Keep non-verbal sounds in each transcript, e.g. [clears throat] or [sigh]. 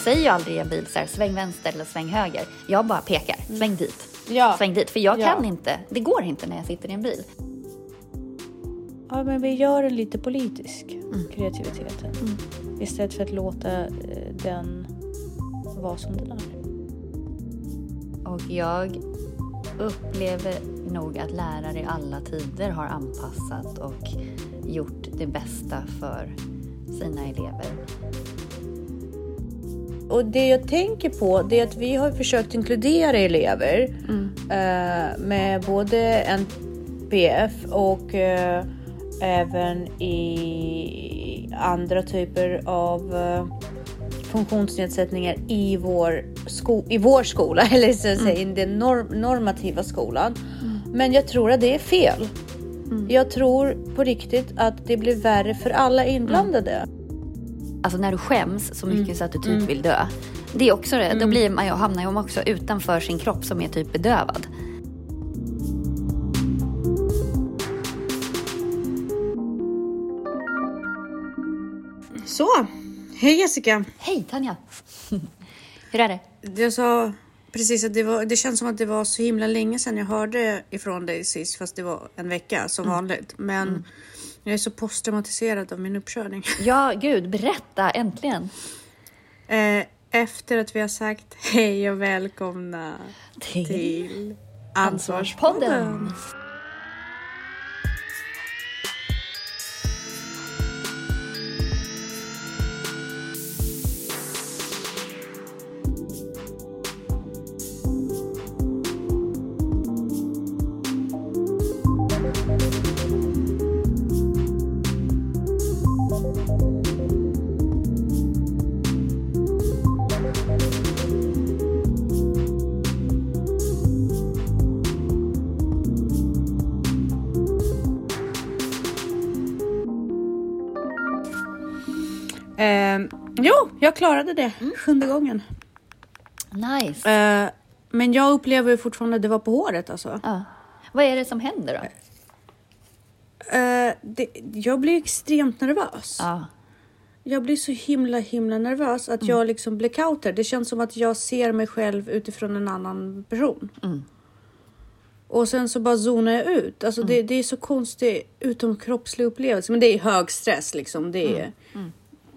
säger ju aldrig i en bil så här, sväng vänster eller sväng höger. Jag bara pekar, sväng dit. Ja. Sväng dit. För jag Ja. kan inte, det går inte när jag sitter i en bil. Ja, men vi gör den lite politisk, kreativiteten. Istället för att låta eh, den vara som den är. Och jag upplever nog att lärare i alla tider har anpassat och gjort det bästa för sina elever. Och det jag tänker på det är att vi har försökt inkludera elever eh, med både NPF och eh, även i andra typer av eh, funktionsnedsättningar i vår, sko- i vår skola, [laughs] eller så att säga i den norm- normativa skolan. Men jag tror att det är fel. Jag tror på riktigt att det blir värre för alla inblandade. Alltså när du skäms så mycket så att du typ vill dö. Det är också det, då blir man, ju- hamnar man också utanför sin kropp som är typ bedövad. Så, hej Jessica. Hej Tanja! [laughs] Hur är det? Jag sa precis att det, var, det känns som att det var så himla länge sedan jag hörde ifrån dig sist, fast det var en vecka som vanligt. Men jag är så posttraumatiserad av min uppkörning. [laughs] Ja, gud, berätta äntligen! Eh, Efter att vi har sagt hej och välkomna Till till Ansvarspodden. Ansvarspodden. Jag klarade det sjunde gången. Nice! Eh, men jag upplever fortfarande att det var på håret alltså. Ja. Vad är det som händer då? Eh, det, jag blir extremt nervös. Ja. Jag blir så himla himla nervös att jag liksom blackoutar. Det känns som att jag ser mig själv utifrån en annan person. Och sen så bara zonar jag ut. Alltså det, det är så konstig utomkroppslig upplevelse. Men det är hög stress liksom. Det är en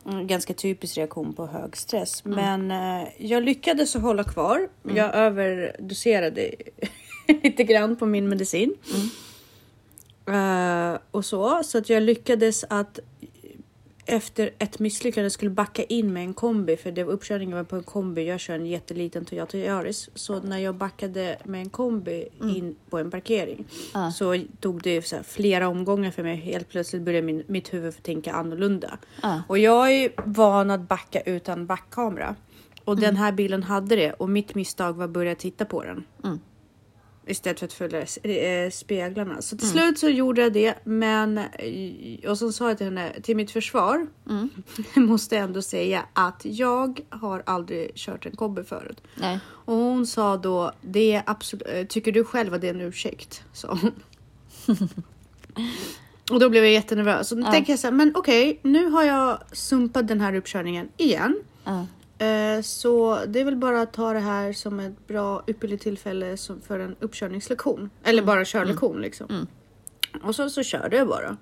ganska typisk reaktion på hög stress. Men eh, jag lyckades hålla kvar. Jag överdoserade [laughs] lite grann på min medicin. Eh, och så. Så att jag lyckades att efter ett misslyckande skulle backa in med en kombi för det var uppkörningen var på en kombi. Jag kör en jätteliten Toyota Yaris. Så när jag backade med en kombi in på en parkering så tog det så flera omgångar för mig. Helt plötsligt började min, mitt huvud tänka annorlunda. Och jag är van att backa utan backkamera. Och den här bilen hade det och mitt misstag var att börja titta på den. Istället för att följa eh, speglarna. Så till slut så gjorde jag det. Men eh, och så sa jag till henne, till mitt försvar. [laughs] måste jag ändå säga att jag har aldrig kört en kombi förut. Nej. Och hon sa då, det är absolut, eh, tycker du själv att det är en ursäkt? Hon. [laughs] Och då blev jag jättenervös. Och då tänker jag så här, men okej, nu har jag sumpat den här uppkörningen igen. Ja. Eh, Så det är väl bara att ta det här som ett bra ypperligt tillfälle för en uppkörningslektion. Eller bara körlektion liksom. Och så, så körde jag bara.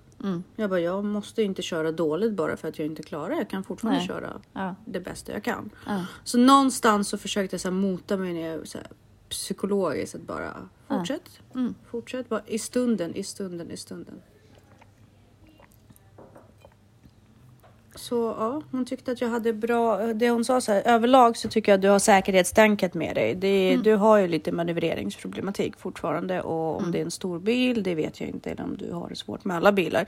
Jag bara, jag måste inte köra dåligt bara för att jag inte klarar. Jag kan fortfarande Nej. köra Ja. det bästa jag kan. Ja. Så någonstans så försökte jag så här mota mig ner så här, psykologiskt att bara fortsätt. Fortsätt bara i stunden, i stunden, i stunden. Så ja, hon tyckte att jag hade bra, det hon sa så här, överlag så tycker jag att du har säkerhetstänket med dig. Det, Du har ju lite manövreringsproblematik fortfarande och om det är en stor bil, det vet jag inte, eller om du har det svårt med alla bilar.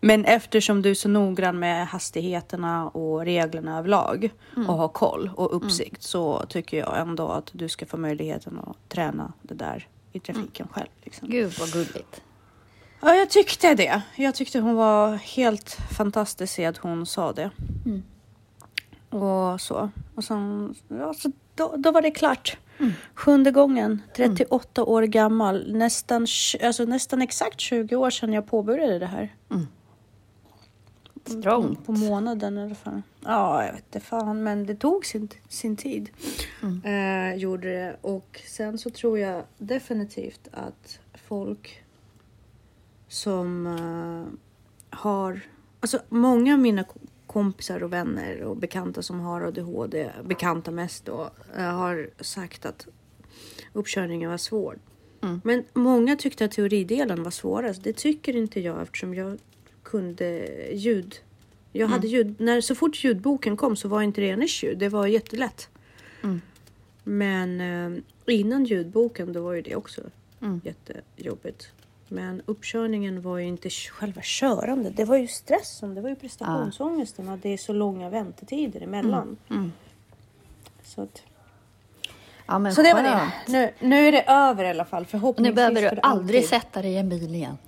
Men eftersom du är så noggrann med hastigheterna och reglerna överlag och har koll och uppsikt så tycker jag ändå att du ska få möjligheten att träna det där i trafiken själv. Liksom. Gud vad gulligt. Ja, jag tyckte det. Jag tyckte hon var helt fantastisk i att hon sa det. Och så. Och sen, ja, så då, då var det klart. Sjunde gången, 38 år gammal. Nästan, alltså nästan exakt 20 år sedan jag påbörjade det här. Strångt. På månaden i alla fall. Ja, jag vet inte fan, men det tog sin, sin tid. Eh, gjorde det. Och sen så tror jag definitivt att folk som eh, har... Alltså många av mina ko- kompisar och vänner och bekanta som har ADHD, bekanta mest då, eh, har sagt att uppkörningen var svår. Men många tyckte att teoridelen var svårast. Det tycker inte jag eftersom jag kunde ljud. Jag hade ljud. När, så fort ljudboken kom så var inte det en issue. Det var jättelätt. Men eh, innan ljudboken då var ju det också jättejobbigt. Men uppkörningen var ju inte själva körande. Det var ju stressen. Det var ju prestationsångesten. Att det är så långa väntetider emellan. Så, att, Ja, men så det var det. skönt. Nu, nu är det över i alla fall. Förhoppningsvis nu behöver för du aldrig alltid. sätta dig i en bil igen.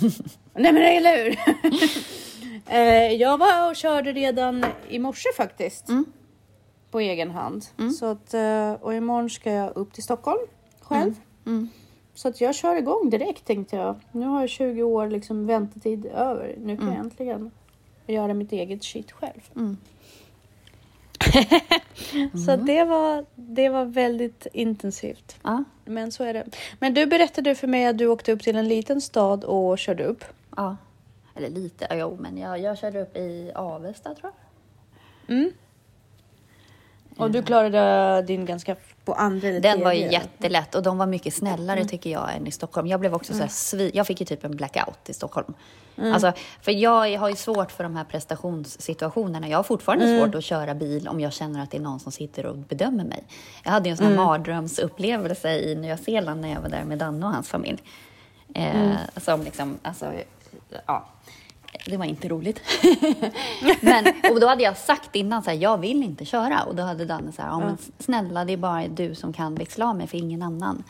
[laughs] Nej men eller hur? [laughs] Eh, jag var och körde redan i morse faktiskt. På egen hand. Så att, eh, och imorgon ska jag upp till Stockholm själv. Så att jag kör igång direkt tänkte jag. Nu har jag 20 år liksom väntetid över. Nu kan jag äntligen göra mitt eget shit själv. [laughs] så att det var, det var väldigt intensivt. Ja, Men så är det. Men du berättade för mig att du åkte upp till en liten stad och körde upp. ja. Eller lite, jo, men jag, jag körde upp i Avesta tror jag. Mm. Och du klarade din ganska på andra eller Den var ju jättelätt och de var mycket snällare tycker jag än i Stockholm. Jag blev också så här svi- jag fick ju typ en blackout i Stockholm. Alltså, för jag har ju svårt för de här prestationssituationerna. Jag har fortfarande svårt att köra bil om jag känner att det är någon som sitter och bedömer mig. Jag hade ju en sån här mardrömsupplevelse i Nya Zeeland när jag var där med Danne och hans familj. Eh, Som liksom, alltså, ja. Det var inte roligt. [laughs] men, och då hade jag sagt innan så här, jag vill inte köra. Och då hade Danne så här, ja, men snälla det är bara du som kan växla av mig för ingen annan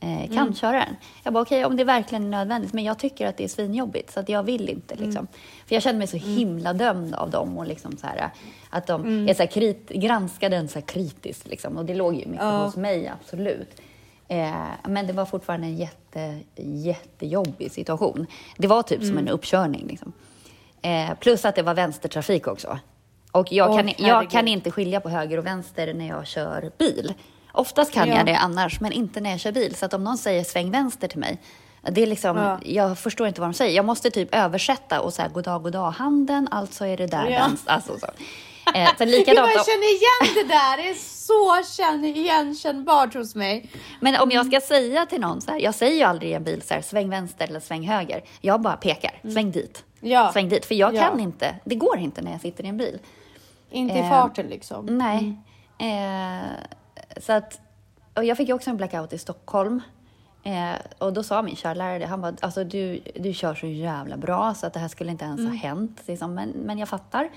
eh, kan köra den. Jag bara okej om det verkligen är nödvändigt men jag tycker att det är svinjobbigt så att jag vill inte liksom. För jag kände mig så himla dömd av dem och liksom så här att de är så här krit, granskade den så här kritiskt liksom. Och det låg ju mycket Ja. hos mig absolut. Eh, men det var fortfarande en jätte, jättejobbig situation. Det var typ som en uppkörning. Liksom. Eh, plus att det var vänstertrafik också. Och jag, Åh, kan, jag kan inte skilja på höger och vänster när jag kör bil. Oftast kan Ja. jag det annars, men inte när jag kör bil. Så att om någon säger sväng vänster till mig, det är liksom, Ja. jag förstår inte vad de säger. Jag måste typ översätta och säga god dag, god dag handen, alltså är det där Ja. vänster. Alltså, så. Eh, så likadant, jag känner igen det där. Det är så känn, igenkännbart hos mig. Men om jag ska säga till någon så här, jag säger ju aldrig i en bil så här, sväng vänster eller sväng höger. Jag bara pekar, sväng dit. Ja. Sväng dit, för jag Ja. kan inte, det går inte när jag sitter i en bil. Inte i Eh, farten liksom. Nej. Eh, så att, och jag fick ju också en blackout i Stockholm. Eh, och då sa min körlärare han bara, alltså du, du kör så jävla bra så att det här skulle inte ens ha hänt. Liksom. Men, men jag fattar.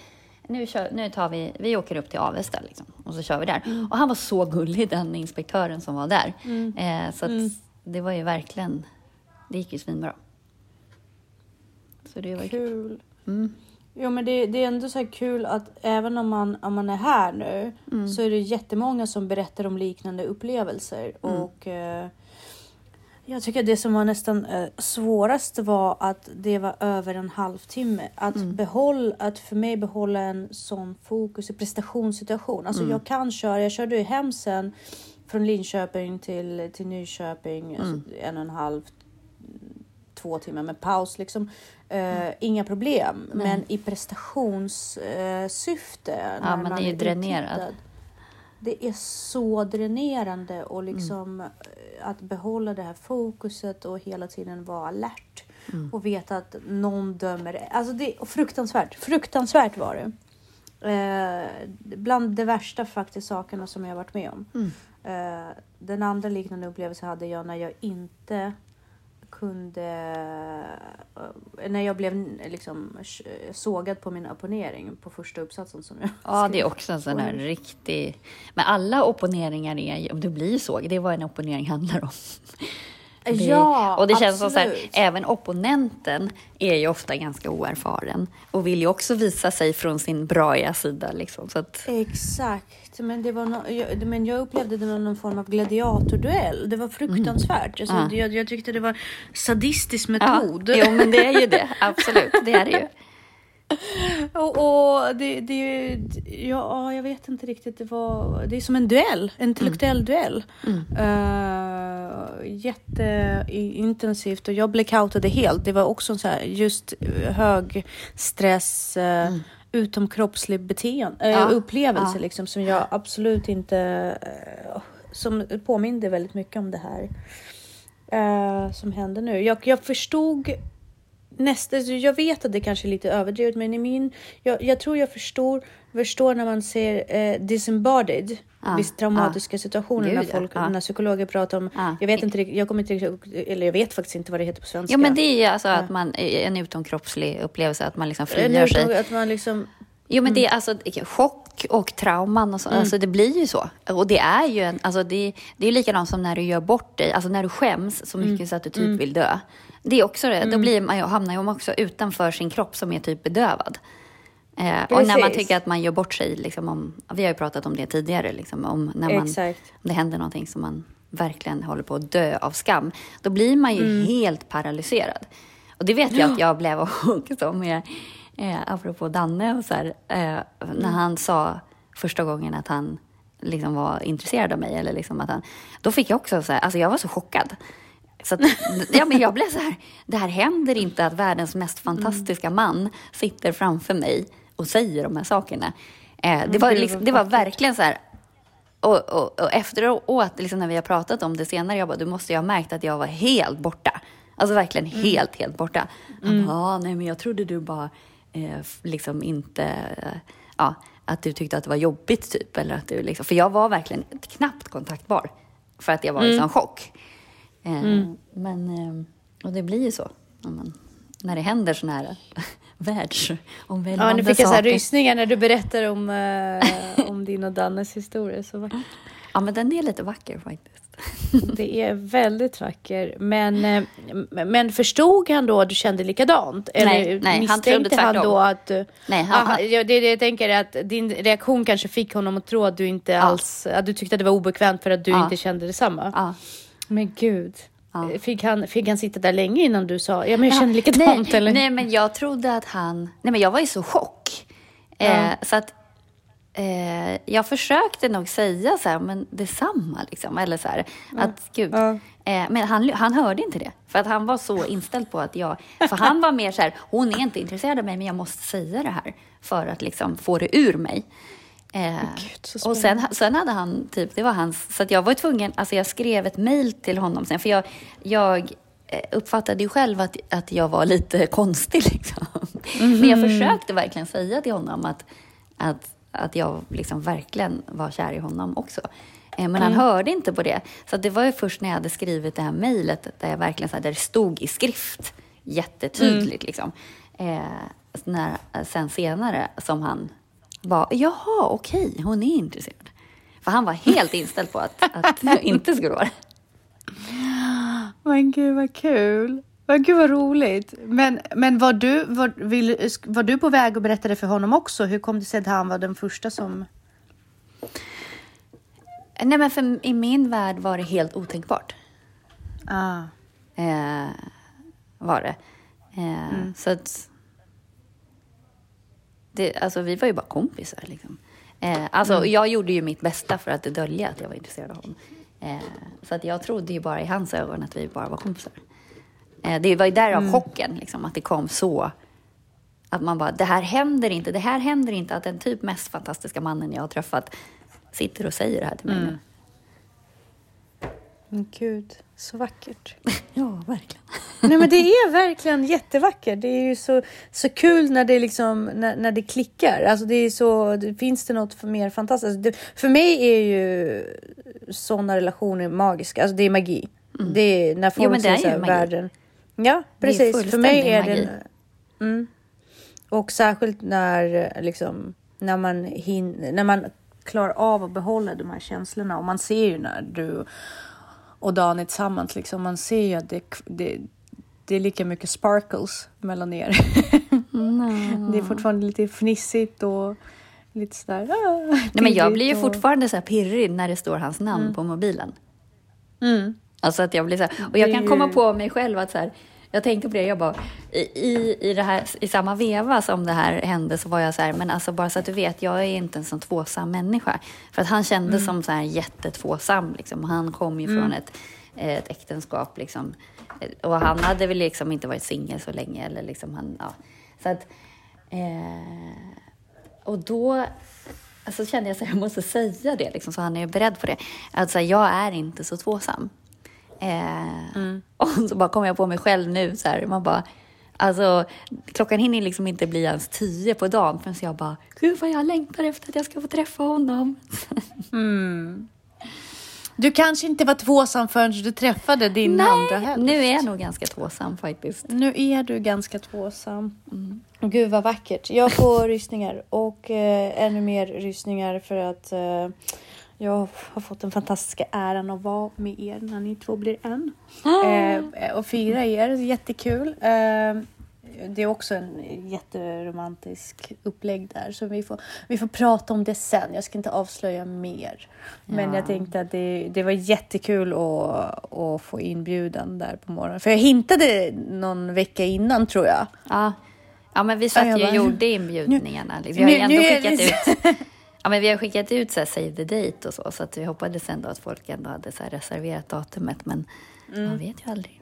Nu, kör, nu tar vi, vi åker upp till Avesta liksom, och så kör vi där. Och han var så gullig, den inspektören som var där. Eh, så att det var ju verkligen, det gick ju svinbra. Så det var kul. Kul. Jo men det, det är ändå så här kul att även om man, om man är här nu så är det jättemånga som berättar om liknande upplevelser. Och eh, jag tycker det som var nästan eh, svårast var att det var över en halvtimme. Att, behåll, att för mig behålla en sån fokus i prestationssituation. Alltså jag kan köra, jag körde ju hem sen från Linköping till, till Nyköping, alltså en och en halv två timmar med paus. Liksom. Eh, Inga problem. Men i prestationssyfte. Ja, man är ju dränerad. Det är så dränerande och liksom eh, att behålla det här fokuset och hela tiden vara alert. Och veta att någon dömer. Alltså det är fruktansvärt. Fruktansvärt var det. Eh, bland de värsta faktiskt sakerna som jag varit med om. Eh, den andra liknande upplevelsen hade jag när jag inte kunde... eh, när jag blev liksom sågad på min opponering på första uppsatsen som jag Ja, det är också en sån här riktig... Men alla opponeringar är ju, om du blir såg, det är vad en opponering handlar om. Det, Ja, och det känns som så här, absolut. även opponenten är ju ofta ganska oerfaren och vill ju också visa sig från sin braiga sida. Liksom, så att, Exakt, men, det var no jag, men jag upplevde det var någon form av gladiatorduell. Det var fruktansvärt. Alltså, Ja. jag, jag tyckte det var sadistisk ja, metod. jo, men det är ju det. Absolut, det är det ju. [laughs] [laughs] Och, och det, det, ja, jag vet inte riktigt. Det, var, det är som en duell, en intellektuell Mm. duell. Uh, jätteintensivt och jag blackoutade helt. Det var också en så här just hög stress, uh, utomkroppslig beteende, uh, Mm. Ja, upplevelse ja. liksom som jag absolut inte, uh, som påminde väldigt mycket om det här uh, som hände nu. Jag, jag förstod nästa, jag vet att det kanske är lite överdrivet, men i min, jag, jag tror jag förstår, förstår när man ser eh, disembodied, Ja, vissa traumatiska situationer Gud, när ja, folk, ja. när psykologer pratar om, Ja. jag vet inte jag kommer inte eller jag vet faktiskt inte vad det heter på svenska. Jo, men det är alltså att man, en utomkroppslig upplevelse, att man liksom frigör sig. Att man liksom, Jo, men Mm. det är alltså chock och trauman och så. Alltså det blir ju så. Och det är ju en, alltså det, det är likadant som när du gör bort dig, alltså när du skäms så Mm. mycket så att du typ vill dö. Det är också det, då blir man ju, hamnar ju man också utanför sin kropp som är typ bedövad. Eh, och när man tycker att man gör bort sig, liksom om, vi har ju pratat om det tidigare, liksom, om när man, Exakt. om det händer någonting som man verkligen håller på att dö av skam, då blir man ju Mm. helt paralyserad. Och det vet jag att jag blev [laughs] också med, eh, apropå Danne och så här, eh, när han sa första gången att han liksom var intresserad av mig, eller liksom att han, då fick jag också så här, alltså jag var så chockad. Så att, ja, men jag blev så här, det här händer inte att världens mest fantastiska man sitter framför mig och säger de här sakerna. Eh, det, var liksom, det var verkligen så här, och, och, och efteråt, liksom när vi har pratat om det senare, jag bara, du måste ju ha märkt att jag var helt borta. Alltså verkligen helt, helt borta. Han bara, "Ah, nej men jag trodde du bara eh, liksom inte, eh, ja, att du tyckte att det var jobbigt typ. Eller att du liksom, för jag var verkligen knappt kontaktbar. För att jag var i sån chock. Eh, Men, eh, och det blir ju så. När, man, när det händer såna här [laughs] världsomvälvande ja, nu fick jag så här saker. rysningar när du berättar om, eh, [laughs] om din och Dannes historia. Så vackert. Ja, men den är lite vacker faktiskt. [laughs] Det är väldigt vacker. Men, eh, men förstod han då att du kände likadant? Eller Nej, nej, han trodde han då att... Nej, han- Aha, ja, det det jag tänker att din reaktion kanske fick honom att tro att du inte alls... Att du tyckte att det var obekvämt för att du Ja. inte kände detsamma. Ja. Men gud. Ja. Fick, han, fick han sitta där länge innan du sa ja men jag känner likadant nej, eller? nej, men jag trodde att han... Nej, men jag var i så chock. Eh, så att eh, jag försökte nog säga så här, men detsamma liksom. Eller så här, att gud. Ja. Eh, men han, han hörde inte det. För att han var så inställd på att jag... För han var mer så här, hon är inte intresserad av mig, men jag måste säga det här. För att liksom få det ur mig. Eh, Gud, och sen, sen hade han, typ, det var hans, så att jag var tvungen, alltså jag skrev ett mejl till honom sen, för jag, jag eh, uppfattade ju själv att, att jag var lite [laughs] konstig liksom. Men jag försökte verkligen säga till honom att, att, att jag liksom verkligen var kär i honom också. Eh, Men han hörde inte på det. Så det var ju först när jag hade skrivit det här mejlet, där jag verkligen så här, där det stod i skrift jättetydligt liksom. Eh, när, sen senare som han var, jaha, okej, hon är intresserad. För han var helt [laughs] inställd på att, att det inte skulle vara det. Men gud vad kul. Men gud vad roligt. Men, men var, du, var, vill, var du på väg att berätta det för honom också? Hur kom det sig att han var den första som... Nej, men för i min värld var det helt otänkbart. Ah. Eh, var det. Eh, Så att... Det, alltså, vi var ju bara kompisar. Liksom. Eh, alltså, Jag gjorde ju mitt bästa för att dölja att jag var intresserad av honom. Eh, så att jag trodde ju bara i hans ögon att vi bara var kompisar. Eh, det var ju därav chocken, liksom, att det kom så. Att man bara, det här händer inte. Det här händer inte att den typ mest fantastiska mannen jag har träffat sitter och säger det här till mig nu. Men gud, så vackert. [laughs] Ja, verkligen. Nej men det är verkligen jättevackert. Det är ju så, så kul när det liksom när, när det klickar. Alltså det är så, finns det något mer fantastiskt? Det, för mig är ju sådana relationer magiska. Alltså det är magi. Det är när folk Jo, men det är ju här, magi. Ja, precis. För mig är fullständig det... Mm. Och särskilt när liksom när man hin, när man klarar av att behålla de här känslorna och man ser ju när du och Dan är tillsammans liksom. Man ser ju att det, det, det är lika mycket sparkles mellan er. [laughs] Det är fortfarande lite fnissigt och lite sådär. Ah, Nej, men jag blir ju och- fortfarande så här pirrig när det står hans namn på mobilen. Mm. Alltså att jag blir så här, och jag kan komma på mig själv att så här, Jag tänkte på det, jag bara, i, i, i, det här, i samma veva som det här hände så var jag så här, men alltså bara så att du vet, jag är inte en sån tvåsam människa. För att han kände som så här jättetvåsam, liksom. Han kom ju från ett, ett äktenskap, liksom. Och han hade väl liksom inte varit singel så länge, eller liksom han, ja. Så att, eh, och då alltså kände jag att jag måste säga det, liksom, så han är beredd på det. Alltså, jag är inte så tvåsam. Eh, [laughs] Och så bara kom jag på mig själv nu, så här, man bara, alltså klockan hinner liksom inte bli ens tio på dagen förrän jag bara, gud vad jag längtar efter att jag ska få träffa honom. [laughs] Du kanske inte var tvåsam förrän du träffade din andra Nej, hälft. nu är jag nog ganska tvåsam faktiskt. Nu är du ganska tvåsam. Gud vad vackert. Jag får [laughs] rysningar och eh, ännu mer rysningar för att eh, jag har fått den fantastiska äran att vara med er när ni två blir en. Eh, och fira er, jättekul. Eh, det är också en jätteromantisk upplägg där. Så vi får, vi får prata om det sen. Jag ska inte avslöja mer. Men Ja. jag tänkte att det, det var jättekul att, att få inbjudan där på morgonen. För jag hintade någon vecka innan tror jag. Ja. ja, men vi satt Ja, ju och gjorde inbjudningarna. liksom. Vi har ju ändå skickat ut [laughs] Ja, men vi har skickat ut så här, save the date och så, så att vi hoppades ändå att folk ändå hade så här, reserverat datumet, men Mm. man vet ju aldrig.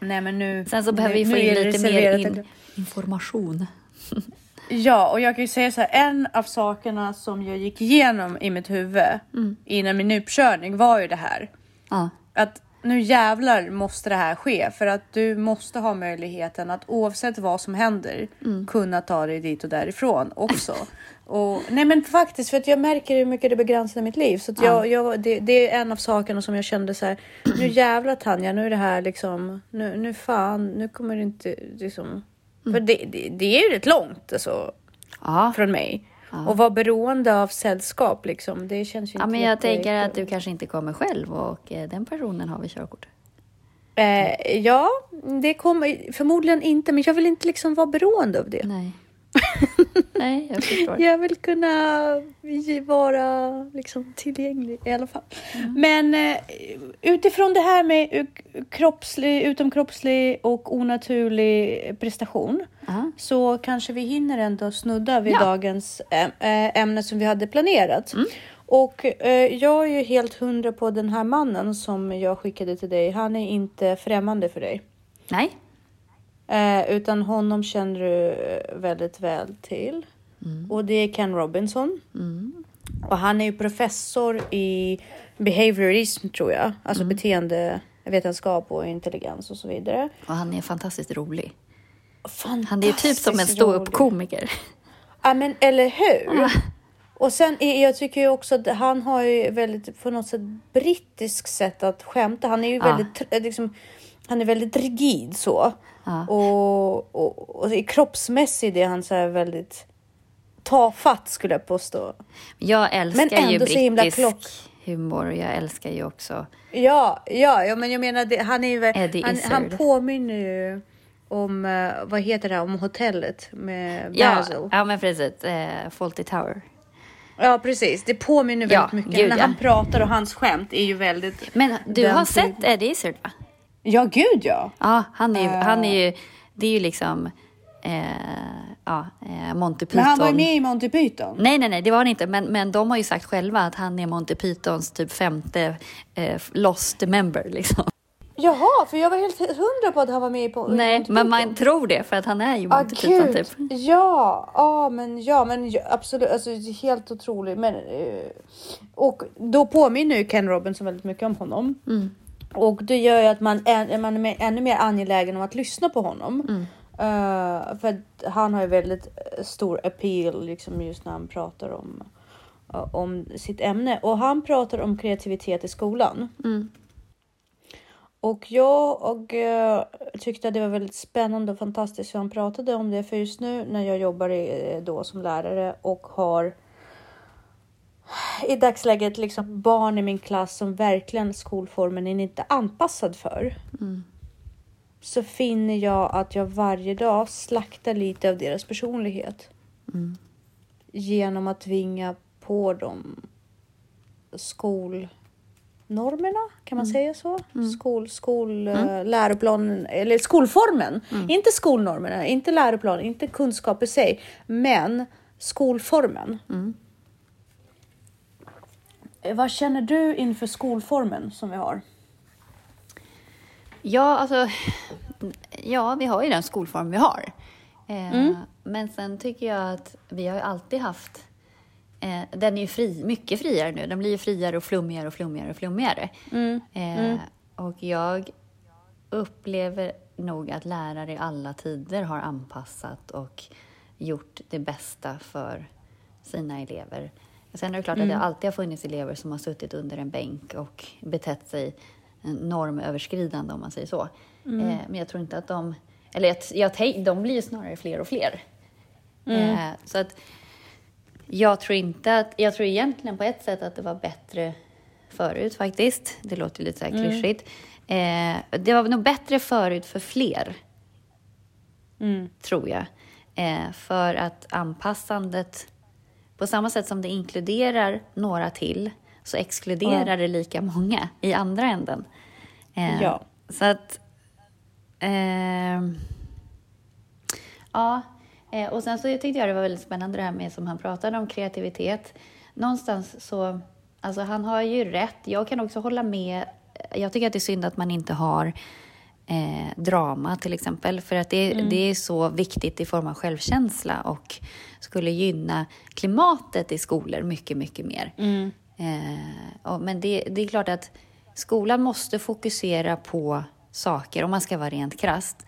Nej, men nu, Sen så behöver nu- vi få in lite mer in, information. [laughs] Ja, och jag kan ju säga så här, en av sakerna som jag gick igenom i mitt huvud Mm. innan min uppkörning var ju det här. Ja, Att nu jävlar måste det här ske för att du måste ha möjligheten att oavsett vad som händer Mm. kunna ta dig dit och därifrån också. [laughs] och, nej men faktiskt för att jag märker hur mycket det begränsar mitt liv. Så jag, jag, det, det är en av sakerna som jag kände så här. Nu [clears throat] jävlar Tanja, nu är det här liksom. Nu, nu fan, nu kommer det inte liksom. Mm. För det, det, det är ju rätt långt alltså från mig. Och vara beroende av sällskap liksom. Det känns ju ja inte men jag tänker att du kanske inte kommer själv och eh, den personen har vi körkort. Eh, ja, det kommer förmodligen inte, men jag vill inte liksom vara beroende av det. Nej. Nej, jag förstår. Jag vill kunna vara liksom tillgänglig i alla fall. Men eh, utifrån det här med kroppslig, utomkroppslig och onaturlig prestation Ja. så kanske vi hinner ändå snudda vid Ja. dagens äm- äh, ämne som vi hade planerat. Och eh, jag är ju helt hundra på den här mannen som jag skickade till dig. Han är inte främmande för dig. Nej. Eh, utan honom känner du väldigt väl till. Och det är Ken Robinson. Och han är ju professor i behaviorism tror jag. Alltså beteendevetenskap och intelligens och så vidare. Och han är fantastiskt rolig. Fantastiskt Han är typ som en ståuppkomiker. Ja men eller hur? Och sen jag tycker ju också att han har ju väldigt på något sätt brittiskt sätt att skämta. Han är ju Ja. väldigt liksom, han är väldigt rigid så. Ja. Och, och, och i kroppsmässigt är han så här väldigt tafatt skulle jag påstå. Jag älskar ändå ju så himla brittisk klock. humor och jag älskar ju också... Ja, ja, ja men jag menar det, han är ju väl- Eddie han, Izzard. han påminner ju om, eh, vad heter det, om hotellet med Ja, Basil. ja men precis. Eh, Fawlty Tower. Ja, precis. Det påminner väldigt Ja, mycket. gud, När ja. han pratar och hans skämt är ju väldigt... Men du har typen. sett Eddie Izzard va? Ja, gud ja. Ja, han är ju, Eh. han är ju, det är ju liksom, eh, ja, eh, Monty Python. Men han var ju med i Monty Python. Nej, nej, nej, det var han inte. Men, men de har ju sagt själva att han är Monty Pythons typ femte eh, lost member liksom. Jaha, för jag var helt hundra på att han var med på Nej, Monty men Python. man tror det för att han är ju Ah, Monty Python gud. typ. Ja, ja, men ja, men absolut, alltså helt otroligt. Men, eh, och då påminner ju Ken Robinson väldigt mycket om honom. Mm. Och det gör ju att man är, man är ännu mer angelägen om att lyssna på honom. Mm. Eh, för han har ju väldigt eh, stor appeal liksom just när han pratar om, eh, om sitt ämne. Och han pratar om kreativitet i skolan. Mm. Och jag och, eh, tyckte att det var väldigt spännande och fantastiskt hur han pratade om det. För just nu när jag jobbar i, då som lärare och har i dagsläget liksom barn i min klass som verkligen skolformen är inte anpassad för. Så finner jag att jag varje dag slaktar lite av deras personlighet. Genom att tvinga på dem skol normerna, kan man säga så? Skol, skol, mm. läroplanen, eller skolformen. Inte skolnormerna, inte läroplanen, inte kunskap i sig, men skolformen. Vad känner du inför skolformen som vi har? Ja, alltså, ja, vi har ju den skolform vi har. Eh, Men sen tycker jag att vi har ju alltid haft... Eh, den är ju fri, mycket friare nu. Den blir ju friare och flummigare och flummigare och flummigare. Eh, Och jag upplever nog att lärare i alla tider har anpassat och gjort det bästa för sina elever. Sen är det klart att det alltid har funnits elever som har suttit under en bänk och betett sig normöverskridande om man säger så. Eh, men jag tror inte att de... Eller jag, jag, de blir ju snarare fler och fler. Eh, så att jag tror inte att... Jag tror egentligen på ett sätt att det var bättre förut faktiskt. Det låter lite så här klyschigt. Eh, det var nog bättre förut för fler, tror jag. Eh, för att anpassandet, på samma sätt som det inkluderar några till, så exkluderar det lika många i andra änden. Eh, Ja. Så att... ehm, ja, eh, och sen så tyckte jag det var väldigt spännande det här med som han pratade om kreativitet. Någonstans så, alltså han har ju rätt. Jag kan också hålla med. Jag tycker att det är synd att man inte har eh, drama till exempel. För att det, det är så viktigt i form av självkänsla och skulle gynna klimatet i skolor mycket, mycket mer. Eh, och, men det, det är klart att skolan måste fokusera på saker, om man ska vara rent krasst.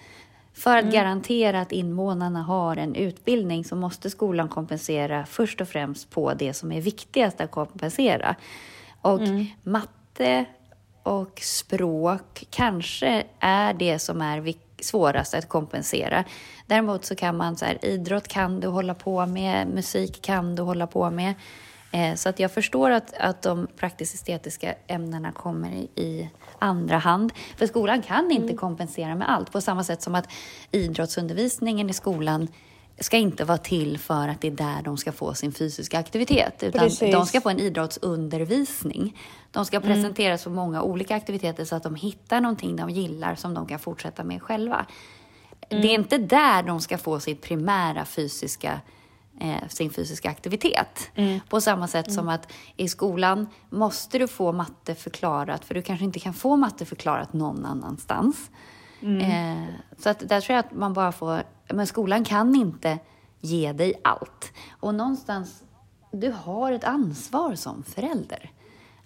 För att garantera att invånarna har en utbildning så måste skolan kompensera först och främst på det som är viktigast att kompensera. Och matte och språk kanske är det som är svårast att kompensera. Däremot så kan man så här, idrott kan du hålla på med, musik kan du hålla på med. Eh, så att jag förstår att, att de praktiskt-estetiska ämnena kommer i, i andra hand. För skolan kan inte kompensera med allt. På samma sätt som att idrottsundervisningen i skolan ska inte vara till för att det är där de ska få sin fysiska aktivitet. Utan Precis. de ska få en idrottsundervisning. De ska presenteras för många olika aktiviteter så att de hittar någonting de gillar som de kan fortsätta med själva. Det är inte där de ska få sitt primära fysiska eh, sin fysiska aktivitet. På samma sätt som att i skolan måste du få matte förklarat, för du kanske inte kan få matte förklarat någon annanstans. Eh, så att där tror jag att man bara får, men skolan kan inte ge dig allt. Och någonstans, du har ett ansvar som förälder.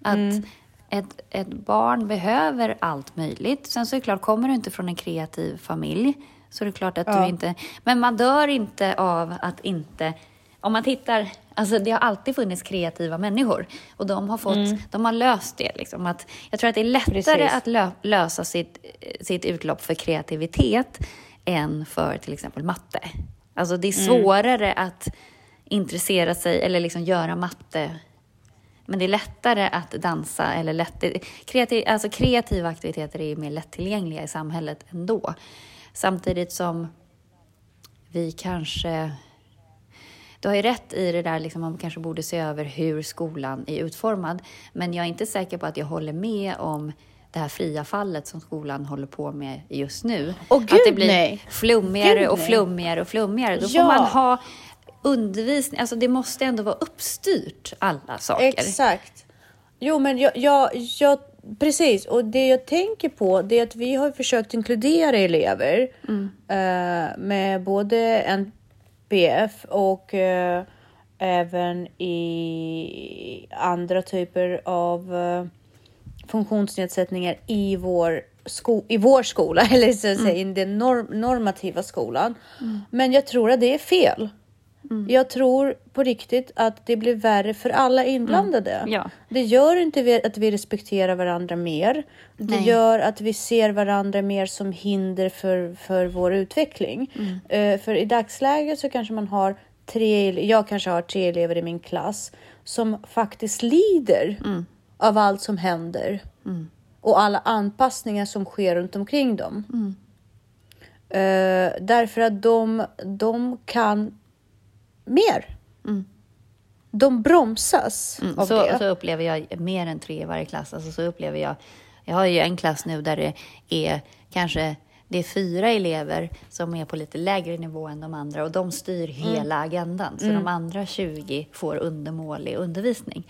Att ett, ett barn behöver allt möjligt. Sen så är det klart, kommer du inte från en kreativ familj så är det klart att du inte... Men man dör inte av att inte... Om man tittar... Alltså det har alltid funnits kreativa människor och de har, fått, de har löst det. Liksom, att, jag tror att det är lättare Precis. att lö, lösa sitt, sitt utlopp för kreativitet än för till exempel matte. Alltså det är svårare att intressera sig eller liksom göra matte men det är lättare att dansa eller lätt, kreativ, alltså kreativa aktiviteter är ju mer lättillgängliga i samhället ändå. Samtidigt som vi kanske... Du har ju rätt i det där, liksom, man kanske borde se över hur skolan är utformad. Men jag är inte säker på att jag håller med om det här fria fallet som skolan håller på med just nu. Åh, att gud, det blir nej. flummigare Gud, och flummigare och flummigare. Då Ja. får man ha undervisning, alltså det måste ändå vara uppstyrt alla saker. Exakt. Jo, men jag, jag, jag, precis. Och det jag tänker på det är att vi har försökt inkludera elever eh, med både NPF och eh, även i andra typer av eh, funktionsnedsättningar i vår, sko- i vår skola, [laughs] eller så att säga, i den norm- normativa skolan. Men jag tror att det är fel. Jag tror på riktigt att det blir värre för alla inblandade. Ja. Det gör inte vi- att vi respekterar varandra mer. Det Nej. gör att vi ser varandra mer som hinder för, för vår utveckling. Eh, för i dagsläget så kanske man har tre, jag kanske har tre elever i min klass som faktiskt lider av allt som händer. Och alla anpassningar som sker runt omkring dem. Eh, därför att de, de kan mer. de bromsas Mm, av så, det. så upplever jag mer än tre i varje klass. Alltså, så upplever jag, jag har ju en klass nu där det är kanske det är fyra elever som är på lite lägre nivå än de andra och de styr Mm. hela agendan. Så de andra 20 får undermålig undervisning.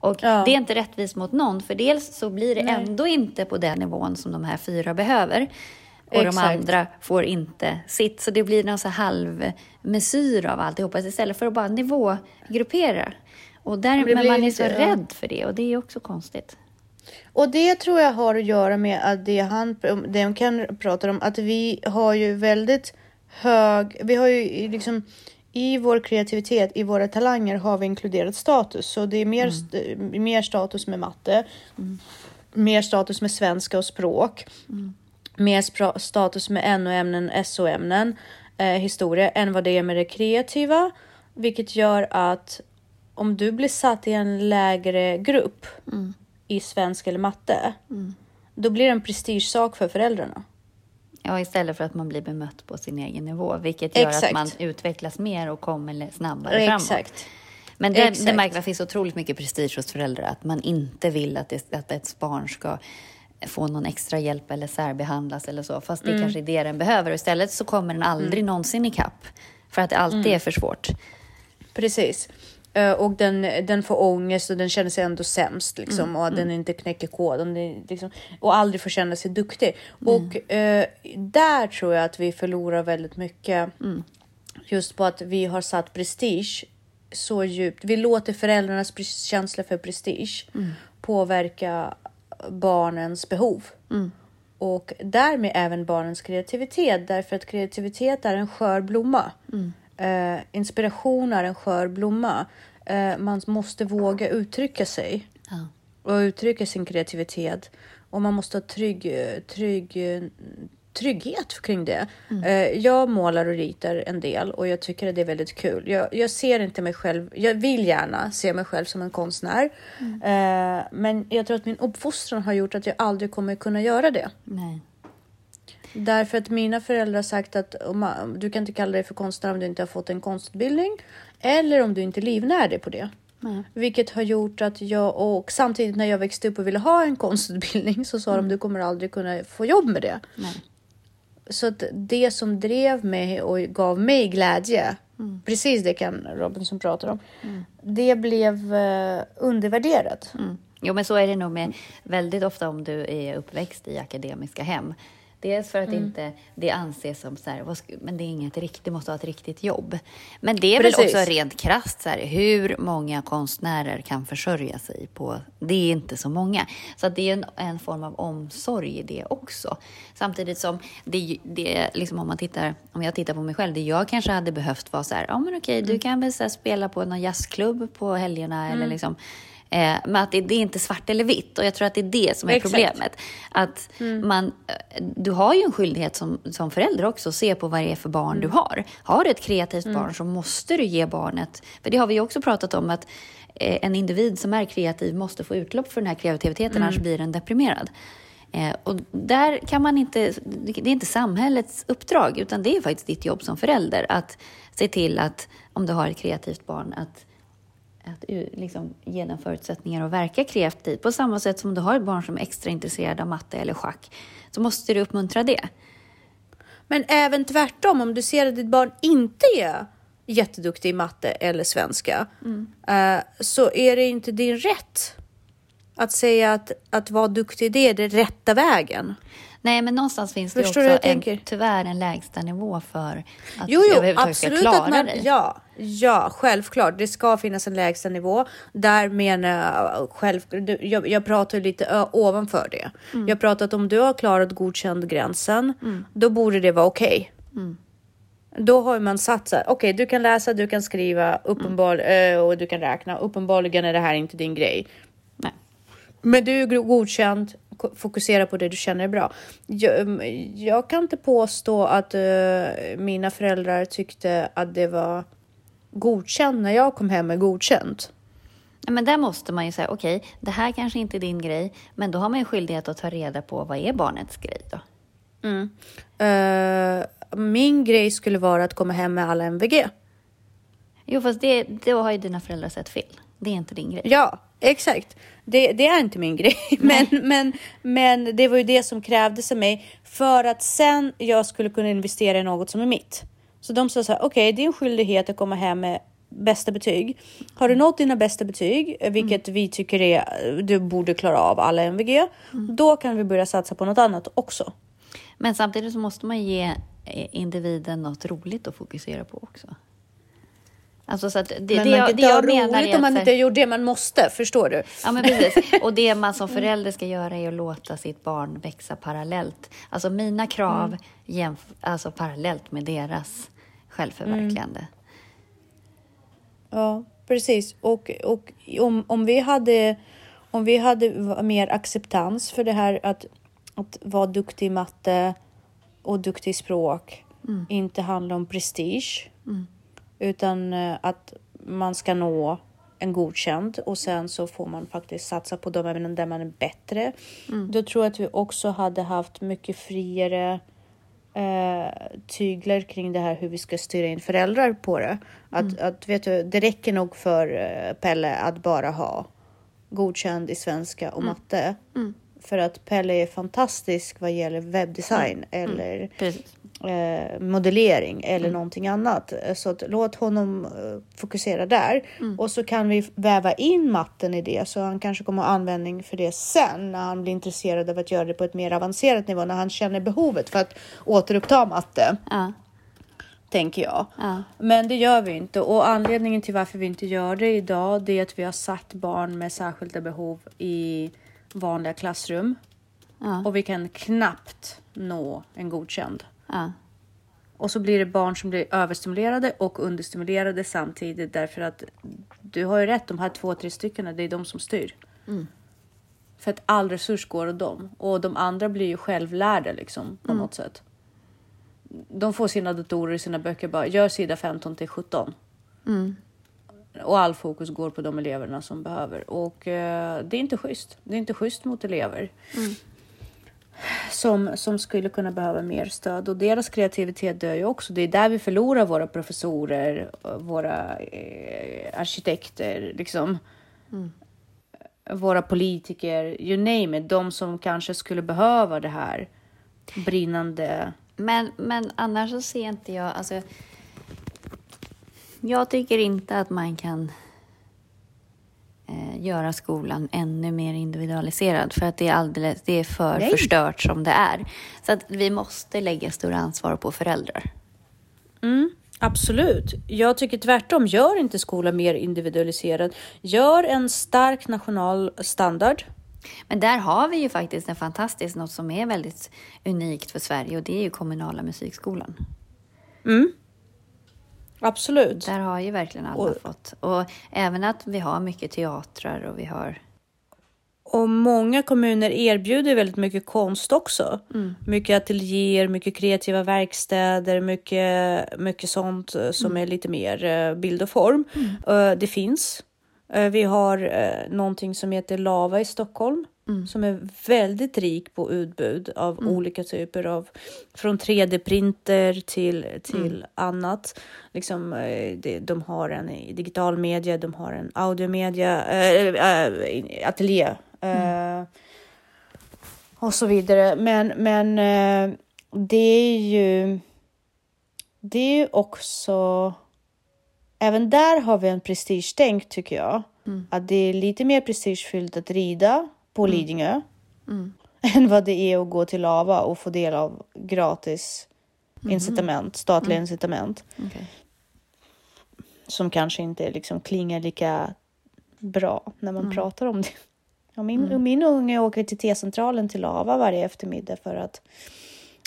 Och Ja. det är inte rättvist mot någon, för dels så blir det ändå inte på den nivån som de här fyra behöver. Och de Exakt. andra får inte sitt. Så det blir någon så halvmesyr av alltihopa istället för att bara nivågruppera. Och där, men man är så ja. rädd för det och det är också konstigt. Och det tror jag har att göra med att det han, det Ken pratar om, att vi har ju väldigt hög, vi har ju liksom i vår kreativitet, i våra talanger har vi inkluderat status. Så det är mer, st- mer status med matte, mer status med svenska och språk, mer status med NO-ämnen, SO-ämnen, eh, historia, än vad det är med det kreativa. Vilket gör att om du blir satt i en lägre grupp i svenska eller matte, då blir det en prestigesak för föräldrarna. Ja, istället för att man blir bemött på sin egen nivå, vilket gör Exakt. att man utvecklas mer och kommer snabbare framåt. Exakt. Men det, det man, det finns otroligt mycket prestige hos föräldrar, att man inte vill att, det, att ett barn ska få någon extra hjälp eller särbehandlas eller så, fast det kanske är det den behöver. Och istället så kommer den aldrig någonsin ikapp, för att det alltid är för svårt. Precis. Eh, Och den, den får ångest och den känner sig ändå sämst liksom, och att den inte knäcker koden det, liksom, och aldrig får känna sig duktig. Och eh, där tror jag att vi förlorar väldigt mycket just på att vi har satt prestige så djupt. Vi låter föräldrarnas känsla för prestige påverka barnens behov. Och därmed även barnens kreativitet, därför att kreativitet är en skör blomma. Eh, inspiration är en skör blomma. Eh, man måste våga uttrycka sig Ja. och uttrycka sin kreativitet. Och man måste ha trygg, trygg, trygghet kring det. Eh, Jag målar och ritar en del och jag tycker att det är väldigt kul. Jag, jag ser inte mig själv, jag vill gärna se mig själv som en konstnär. Eh, Men jag tror att min uppfostran har gjort att jag aldrig kommer kunna göra det. Nej. Därför att mina föräldrar har sagt att man, du kan inte kalla dig för konstnär om du inte har fått en konstutbildning. Eller om du inte livnär dig på det. Nej. Vilket har gjort att jag och samtidigt när jag växte upp och ville ha en konstutbildning så sa de du kommer aldrig kunna få jobb med det. Nej. Så att det som drev mig och gav mig glädje, precis det kan Robinson pratar om, det blev eh, undervärderat. Mm. Jo, men så är det nog med väldigt ofta om du är uppväxt i akademiska hem. Dels för att Mm. inte det anses som så här, vad men det är inget riktigt, måste ha ett riktigt jobb. Men det är väl Precis. också rent krasst så här, hur många konstnärer kan försörja sig på, det är inte så många. Så det är en, en form av omsorg i det också. Samtidigt som det, det liksom om man tittar, om jag tittar på mig själv, det jag kanske hade behövt vara så här, ja men okej, Mm. du kan väl så här, spela på någon jazzklubb på helgerna eller liksom Eh, men att det, det är inte svart eller vitt och jag tror att det är det som är Exakt. problemet. Att man, eh, du har ju en skyldighet som, som förälder också att se på vad det är för barn du har. Har du ett kreativt barn så måste du ge barnet, för det har vi ju också pratat om att eh, en individ som är kreativ måste få utlopp för den här kreativiteten, annars blir den deprimerad. Eh, och där kan man inte, det är inte samhällets uppdrag, utan det är faktiskt ditt jobb som förälder att se till att om du har ett kreativt barn, att att liksom, ge den förutsättningar att verka kreativt. På samma sätt som du har ett barn som är extra intresserad av matte eller schack, så måste du uppmuntra det. Men även tvärtom, om du ser att ditt barn inte är jätteduktig i matte eller svenska, eh, så är det inte din rätt att säga att, att vara duktig i det är den rätta vägen. Nej, men någonstans finns det Förstår också en, tyvärr en lägsta nivå för att Jo, jo, överhuvudtaget ska absolut klara att man, dig. ja, ja, självklart. Det ska finnas en lägsta nivå. Där menar jag själv, du- jag, jag pratar lite ö, ovanför det. Mm. Jag pratar att om du har klarat godkänd gränsen, då borde det vara okej. Mm. Då har man satt så okej, du kan läsa, du kan skriva, uppenbar, Mm. ö, och du kan räkna. Uppenbarligen är det här inte din grej. Nej. Men du är godkänd, fokusera på det du känner är bra. Jag, mm, jag kan inte påstå att eh, mina föräldrar tyckte att det var godkänt när jag kom hem med godkänt. Men där måste man ju säga, okej, det här kanske inte är din grej, men då har man ju skyldighet att ta reda på vad är barnets grej då? Eh, min grej skulle vara att komma hem med alla MVG. Jo, fast det, då har ju dina föräldrar sett fel. Det är inte din grej. Ja, exakt. Det, det är inte min grej. [laughs] Men, men, men det var ju det som krävdes av mig för att sen jag skulle kunna investera i något som är mitt. Så de sa så här, okej, okay, det är en skyldighet att komma hem med bästa betyg. Har du nått dina bästa betyg, vilket mm. vi tycker är du borde klara av alla MVG, mm. då kan vi börja satsa på något annat också. Men samtidigt så måste man ge individen något roligt att fokusera på också. Alltså så att det, men det, man kan inte ha roligt om man inte gör det man måste, förstår du? Ja, men precis. [laughs] Och det man som förälder ska göra är att låta sitt barn växa parallellt. Alltså mina krav mm. alltså parallellt med deras självförverkligande. Mm. Ja, precis. Och, och om, om, vi hade, om vi hade mer acceptans för det här att, att vara duktig i matte och duktig i språk mm. inte handlar om prestige mm. Utan eh, att man ska nå en godkänd och sen så får man faktiskt satsa på de ämnen där man är bättre. Mm. Då tror jag att vi också hade haft mycket friare eh, tyglar kring det här hur vi ska styra in föräldrar på det. Att, mm. att vet du, det räcker nog för eh, Pelle att bara ha godkänd i svenska och mm. matte. Mm. För att Pelle är fantastisk vad gäller webbdesign mm. eller eh, modellering eller mm. någonting annat. Så att, låt honom eh, fokusera där mm. och så kan vi väva in matten i det så han kanske kommer ha användning för det sen när han blir intresserad av att göra det på ett mer avancerat nivå när han känner behovet för att återuppta matte. Ja. Tänker jag. Ja. Men det gör vi inte och anledningen till varför vi inte gör det idag det är att vi har satt barn med särskilda behov i vanliga klassrum ja. och vi kan knappt nå en godkänd. Ja. Och så blir det barn som blir överstimulerade och understimulerade samtidigt därför att du har ju rätt, de här två, tre stycken, det är de som styr. Mm. För att all resurs går åt dem och de andra blir ju självlärda liksom på mm. något sätt. De får sina datorer i sina böcker bara gör sida 15 till 17. Mm. Och all fokus går på de eleverna som behöver och eh, det är inte schysst. Det är inte schysst mot elever. Mm som, som skulle kunna behöva mer stöd och deras kreativitet dör ju också. Det är där vi förlorar våra professorer, våra eh, arkitekter, liksom. Mm. Våra politiker, you name it, de som kanske skulle behöva det här brinnande. Men, men annars så ser inte jag, alltså. Jag tycker inte att man kan eh, göra skolan ännu mer individualiserad för att det är, alldeles, det är för Nej. förstört som det är. Så att vi måste lägga större ansvar på föräldrar. Mm, absolut. Jag tycker tvärtom. Gör inte skolan mer individualiserad. Gör en stark national standard. Men där har vi ju faktiskt en fantastisk, något som är väldigt unikt för Sverige och det är ju kommunala musikskolan. Mm. Absolut. Där har ju verkligen alla och, fått. Och även att vi har mycket teatrar och vi har... Och många kommuner erbjuder väldigt mycket konst också. Mm. Mycket ateljéer, mycket kreativa verkstäder, mycket, mycket sånt eh, som mm. är lite mer eh, bild och form. Mm. Eh, det finns. Vi har någonting som heter Lava i Stockholm Mm. som är väldigt rik på utbud av mm. olika typer av från 3D-printer till, till mm. annat. Liksom, eh, de har en digital media, de har en audiomedia, äh, äh, ateljé äh, och så vidare. Men, men det är ju. Det är ju också. Även där har vi en prestigetänk tycker jag. Mm. Att det är lite mer prestigefyllt att rida på mm. Lidingö mm. än vad det är att gå till Lava och få del av gratis mm. incitament, statliga mm. incitament. Okay. Som kanske inte liksom klingar lika bra när man mm. pratar om det. Ja, min, mm. min unge åker till T-centralen till Lava varje eftermiddag för att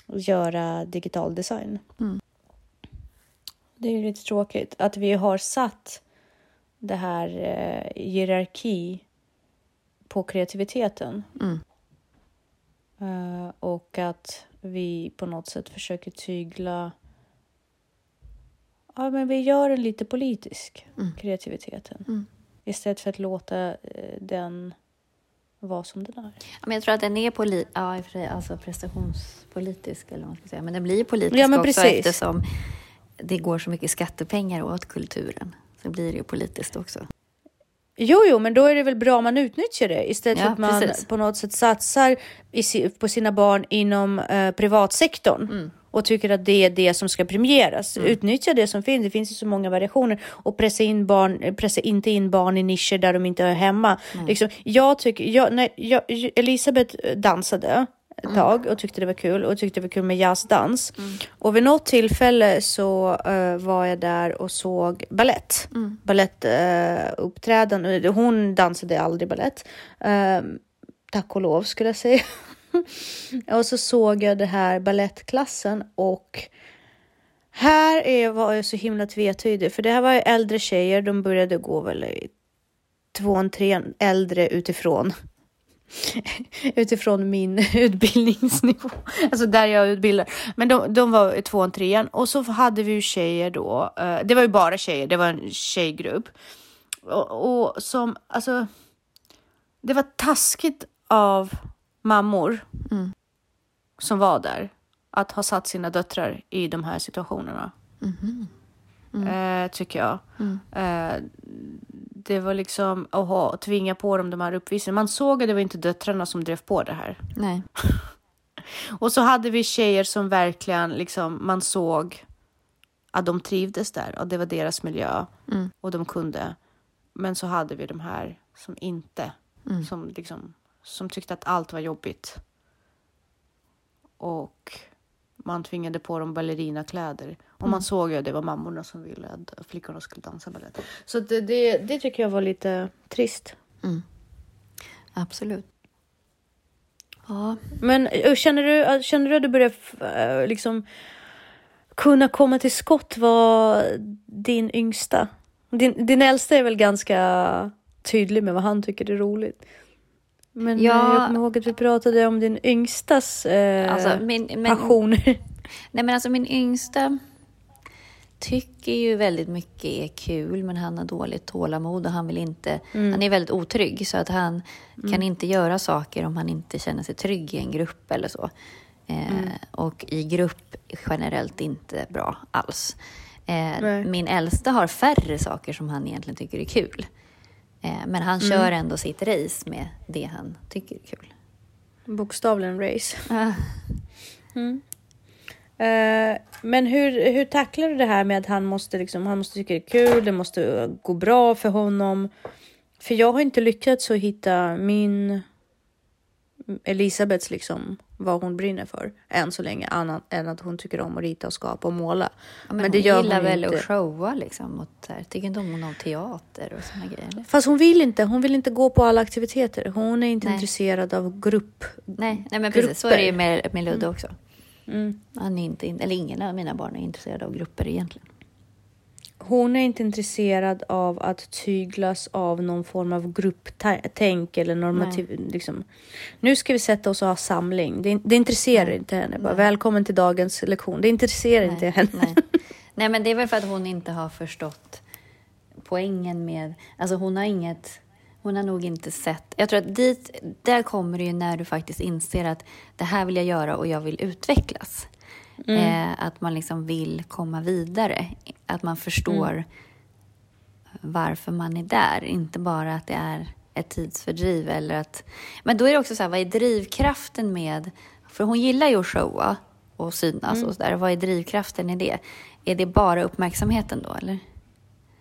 göra digital design. Det är lite tråkigt att vi har satt det här eh, hierarki på kreativiteten. Mm. Uh, och att vi på något sätt försöker tygla... Ja, men vi gör den lite politisk, mm. kreativiteten. Mm. Istället för att låta uh, den vara som den är. men jag tror att den är poli ja, alltså prestationspolitisk, eller vad man ska säga. Men den blir politisk ja, också precis. eftersom det går så mycket skattepengar åt kulturen. så blir det ju politiskt också. Jo, jo, men då är det väl bra om man utnyttjar det istället Ja, för att man precis. på något sätt satsar i, på sina barn inom eh, privatsektorn Mm. och tycker att det är det som ska premieras. Utnyttja det som finns. Det finns ju så många variationer och pressa in barn, pressa inte in barn i nischer där de inte hör hemma. Liksom, jag tycker, jag, när jag, Elisabeth dansade ett tag och tyckte det var kul och tyckte det var kul med jazzdans. Och vid något tillfälle så eh, var jag där och såg ballett. Mm. Balettuppträdande. hon dansade aldrig ballett. Uh, tack och lov skulle jag säga. [laughs] och så såg jag det här ballettklassen och här är, var jag så himla tvetydig för det här var ju äldre tjejer. De började gå väl tvåan, trean, äldre utifrån [laughs] utifrån min [laughs] utbildningsnivå. Alltså där jag utbildar. Men de, de var tvåan, trean och så hade vi ju tjejer då. eh, det var ju bara tjejer, det var en tjejgrupp. Och, och som, alltså. Det var taskigt av mammor som var där att ha satt sina döttrar i de här situationerna. Eh, tycker jag. Eh, det var liksom, aha, tvinga på dem de här uppvisningarna. Man såg att det var inte döttrarna som drev på det här. Nej. [laughs] Och så hade vi tjejer som verkligen liksom, man såg att de trivdes där och det var deras miljö och de kunde. Men så hade vi de här som inte, som liksom, som tyckte att allt var jobbigt. Och man tvingade på dem ballerinakläder. Och man såg ju att det var mammorna som ville att flickorna skulle dansa balett. Så det, det, det tycker jag var lite trist. Absolut. Ja, Men känner du, känner du att du börjar eh, liksom kunna komma till skott vad din yngsta, din, din äldsta är väl ganska tydlig med vad han tycker är roligt. Men Ja. jag kommer ihåg att vi pratade om din yngstas eh, alltså min, men, passioner. nej men alltså min yngsta tycker ju väldigt mycket är kul, men han har dåligt tålamod och han vill inte, han är väldigt otrygg så att han kan inte göra saker om han inte känner sig trygg i en grupp eller så. Eh, Och i grupp generellt inte bra alls. Eh, min äldsta har färre saker som han egentligen tycker är kul. Eh, men han kör ändå sitt race med det han tycker är kul. Bokstavligen race. [laughs] Ah. Eh, men hur, hur tacklar du det här med att han måste, liksom, han måste tycka det är kul, det måste gå bra för honom? För jag har inte lyckats att hitta min Elisabeths liksom vad hon brinner för än så länge annat än att hon tycker om att rita och skapa och måla. Ja, men, det hon gör gillar hon väl inte. att showa liksom. Och här. Tycker inte om teater och såna grejer? Eller? Fast hon vill inte. Hon vill inte gå på alla aktiviteter. Hon är inte Nej. intresserad av grupp. Nej, nej men precis. Så är det ju med, med Ludde också. Mm. Han är inte, in- eller ingen av mina barn är intresserad av grupper egentligen. Hon är inte intresserad av att tyglas av någon form av grupptänk eller normativ. Liksom. Nu ska vi sätta oss och ha samling. Det, det intresserar Nej. inte henne. Bara, Välkommen till dagens lektion. Det intresserar inte henne. Nej. nej, men det är väl för att hon inte har förstått poängen med... Alltså hon har inget... Hon har nog inte sett... Jag tror att dit, där kommer det ju när du faktiskt inser att det här vill jag göra och jag vill utvecklas. Eh, att man liksom vill komma vidare. Att man förstår varför man är där. Inte bara att det är ett tidsfördriv eller att... Men då är det också så här, vad är drivkraften med... För hon gillar ju att showa och synas och sådär. Vad är drivkraften i det? Är det bara uppmärksamheten då eller?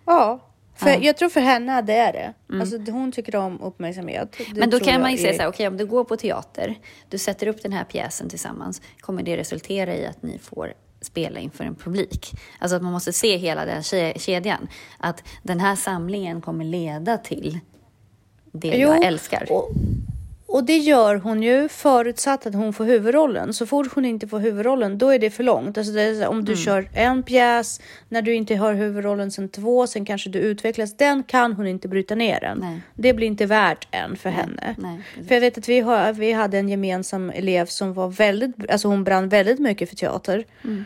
Ja. För Ja. Mm. Jag tror för henne det är det. Alltså, hon tycker om uppmärksamhet. Det Men då kan man ju säga är- så här, okej om du går på teater, du sätter upp den här pjäsen tillsammans, kommer det resultera i att ni får spela inför en publik? Alltså att man måste se hela den ke- kedjan. Att den här samlingen kommer leda till det Jo, jag älskar. Och, och det gör hon ju förutsatt att hon får huvudrollen. Så fort hon inte får huvudrollen, då är det för långt. Alltså här, om Mm. du kör en pjäs, när du inte har huvudrollen sen två, sen kanske du utvecklas. Den kan hon inte bryta ner än. Nej. Det blir inte värt än för henne. nej, för jag vet att vi, har, vi hade en gemensam elev som var väldigt, alltså hon brann väldigt mycket för teater. Mm.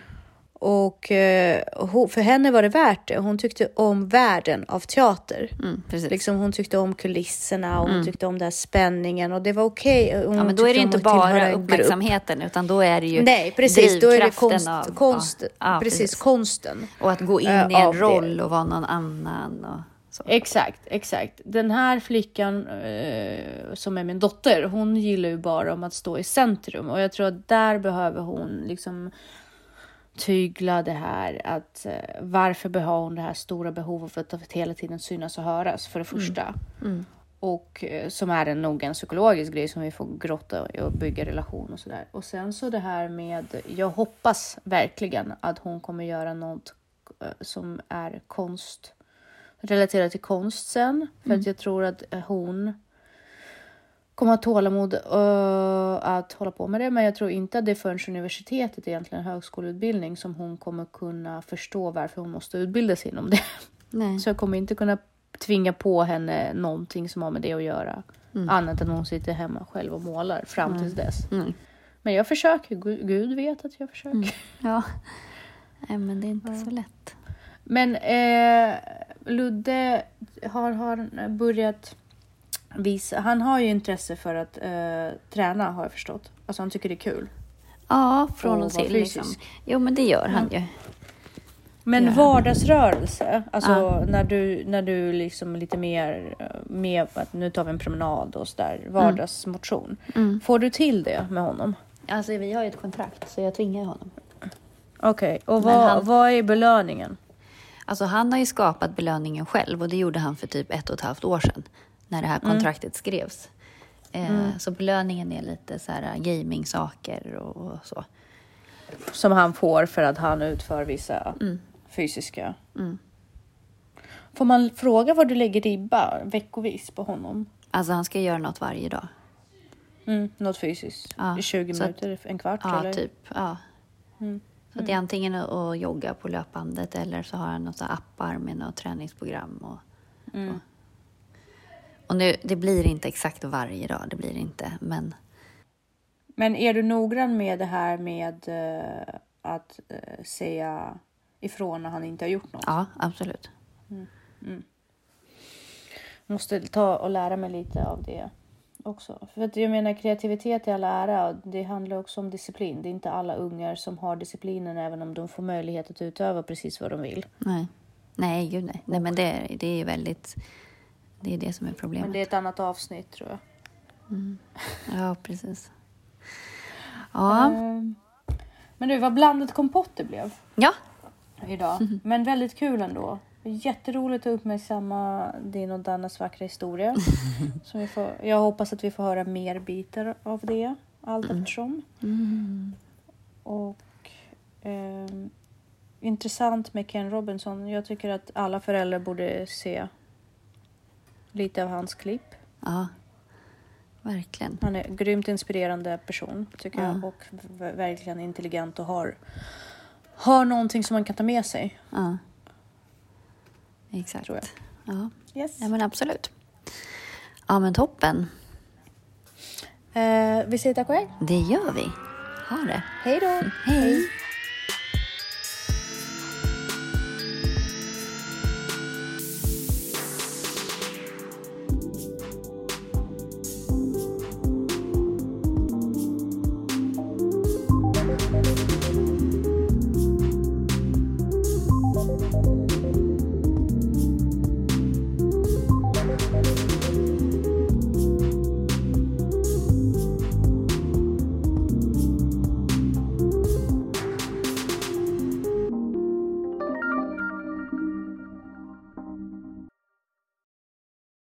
Och eh, för henne var det värt det. Hon tyckte om världen av teater. Mm, precis. Liksom hon tyckte om kulisserna och hon tyckte om den spänningen och det var okej. Hon Ja, men då är det inte bara en grupp. uppmärksamheten, utan då är det ju Nej, precis. Då är det konst, av- konst ja, ja, precis, konsten. Och att gå in eh, i en av det. roll och vara någon annan. Och så. Exakt, exakt. Den här flickan eh, som är min dotter, hon gillar ju bara om att stå i centrum och jag tror att där behöver hon liksom tygla det här att eh, varför behöver hon det här stora behovet att hela tiden synas och höras för det första. Och eh, som är en nog en psykologisk grej som vi får grotta i och bygga relation och sådär. Och sen så det här med, jag hoppas verkligen att hon kommer göra något eh, som är konst relaterat till konst sen. För att jag tror att hon kommer ha tålamod uh, att hålla på med det. Men jag tror inte att det är förrän universitetet, egentligen högskoleutbildning, som hon kommer kunna förstå varför hon måste utbilda sig inom det. Nej. Så jag kommer inte kunna tvinga på henne någonting som har med det att göra. Annat än hon sitter hemma själv och målar fram tills dess. Mm. Men jag försöker, Gud, vet att jag försöker. Ja. Nej, men det är inte så lätt. Men eh, Ludde har, har börjat visa, han har ju intresse för att eh, träna har jag förstått. Alltså han tycker det är kul. Ja, från Och och till. Liksom. Jo, men det gör han ju. Men Ja. vardagsrörelse, alltså Ja. när du, när du liksom lite mer eh, med att nu tar vi en promenad och sådär, vardagsmotion. Mm. Får du till det med honom? Alltså, vi har ju ett kontrakt, så jag tvingar honom. Okej, och Men vad, han- vad är belöningen? Alltså, han har ju skapat belöningen själv och det gjorde han för typ ett och ett halvt år sedan när det här kontraktet skrevs. Eh, Så belöningen är lite så här gaming-saker och, och så. Som han får för att han utför vissa fysiska... Mm. Får man fråga var du lägger ribba veckovis på honom? Alltså, han ska göra något varje dag. Mm, något fysiskt? Ja, I 20 så att- minuter, en kvart? Ja, eller? typ. Ja. Mm. Så det är antingen att, jogga på löpbandet eller så har han några appar med något träningsprogram. Och, Mm. Och nu, det blir inte exakt varje dag, det blir det inte. Men Men är du noggrann med det här med eh, att eh, säga ifrån när han inte har gjort något? ja, absolut. Måste ta och lära mig lite av det också. För att jag menar kreativitet i all ära och det handlar också om disciplin. Det är inte alla ungar som har disciplinen även om de får möjlighet att utöva precis vad de vill. Nej, nej, gud nej. nej men det, det är väldigt... Det är det som är problemet. Men det är ett annat avsnitt tror jag. Ja, precis. [laughs] Ja, Ehm, Men du, vad blandat kompott det blev ja. idag. [laughs] Men väldigt kul ändå. Jätteroligt att uppmärksamma din och Dannas vackra historia. [laughs] Som vi får, jag hoppas att vi får höra mer bitar av det allt eftersom. Och ehm, intressant med Ken Robinson. Jag tycker att alla föräldrar borde se lite av hans klipp. ja. Verkligen. Han är en grymt inspirerande person tycker Ja. jag och verkligen intelligent och har, har någonting som man kan ta med sig. Ja. Exakt. Tror jag. Ja. Yes. ja, men absolut. Ja, men toppen. Eh, vi säger tack och hej. Det gör vi. Ha det. Hej då! Hej.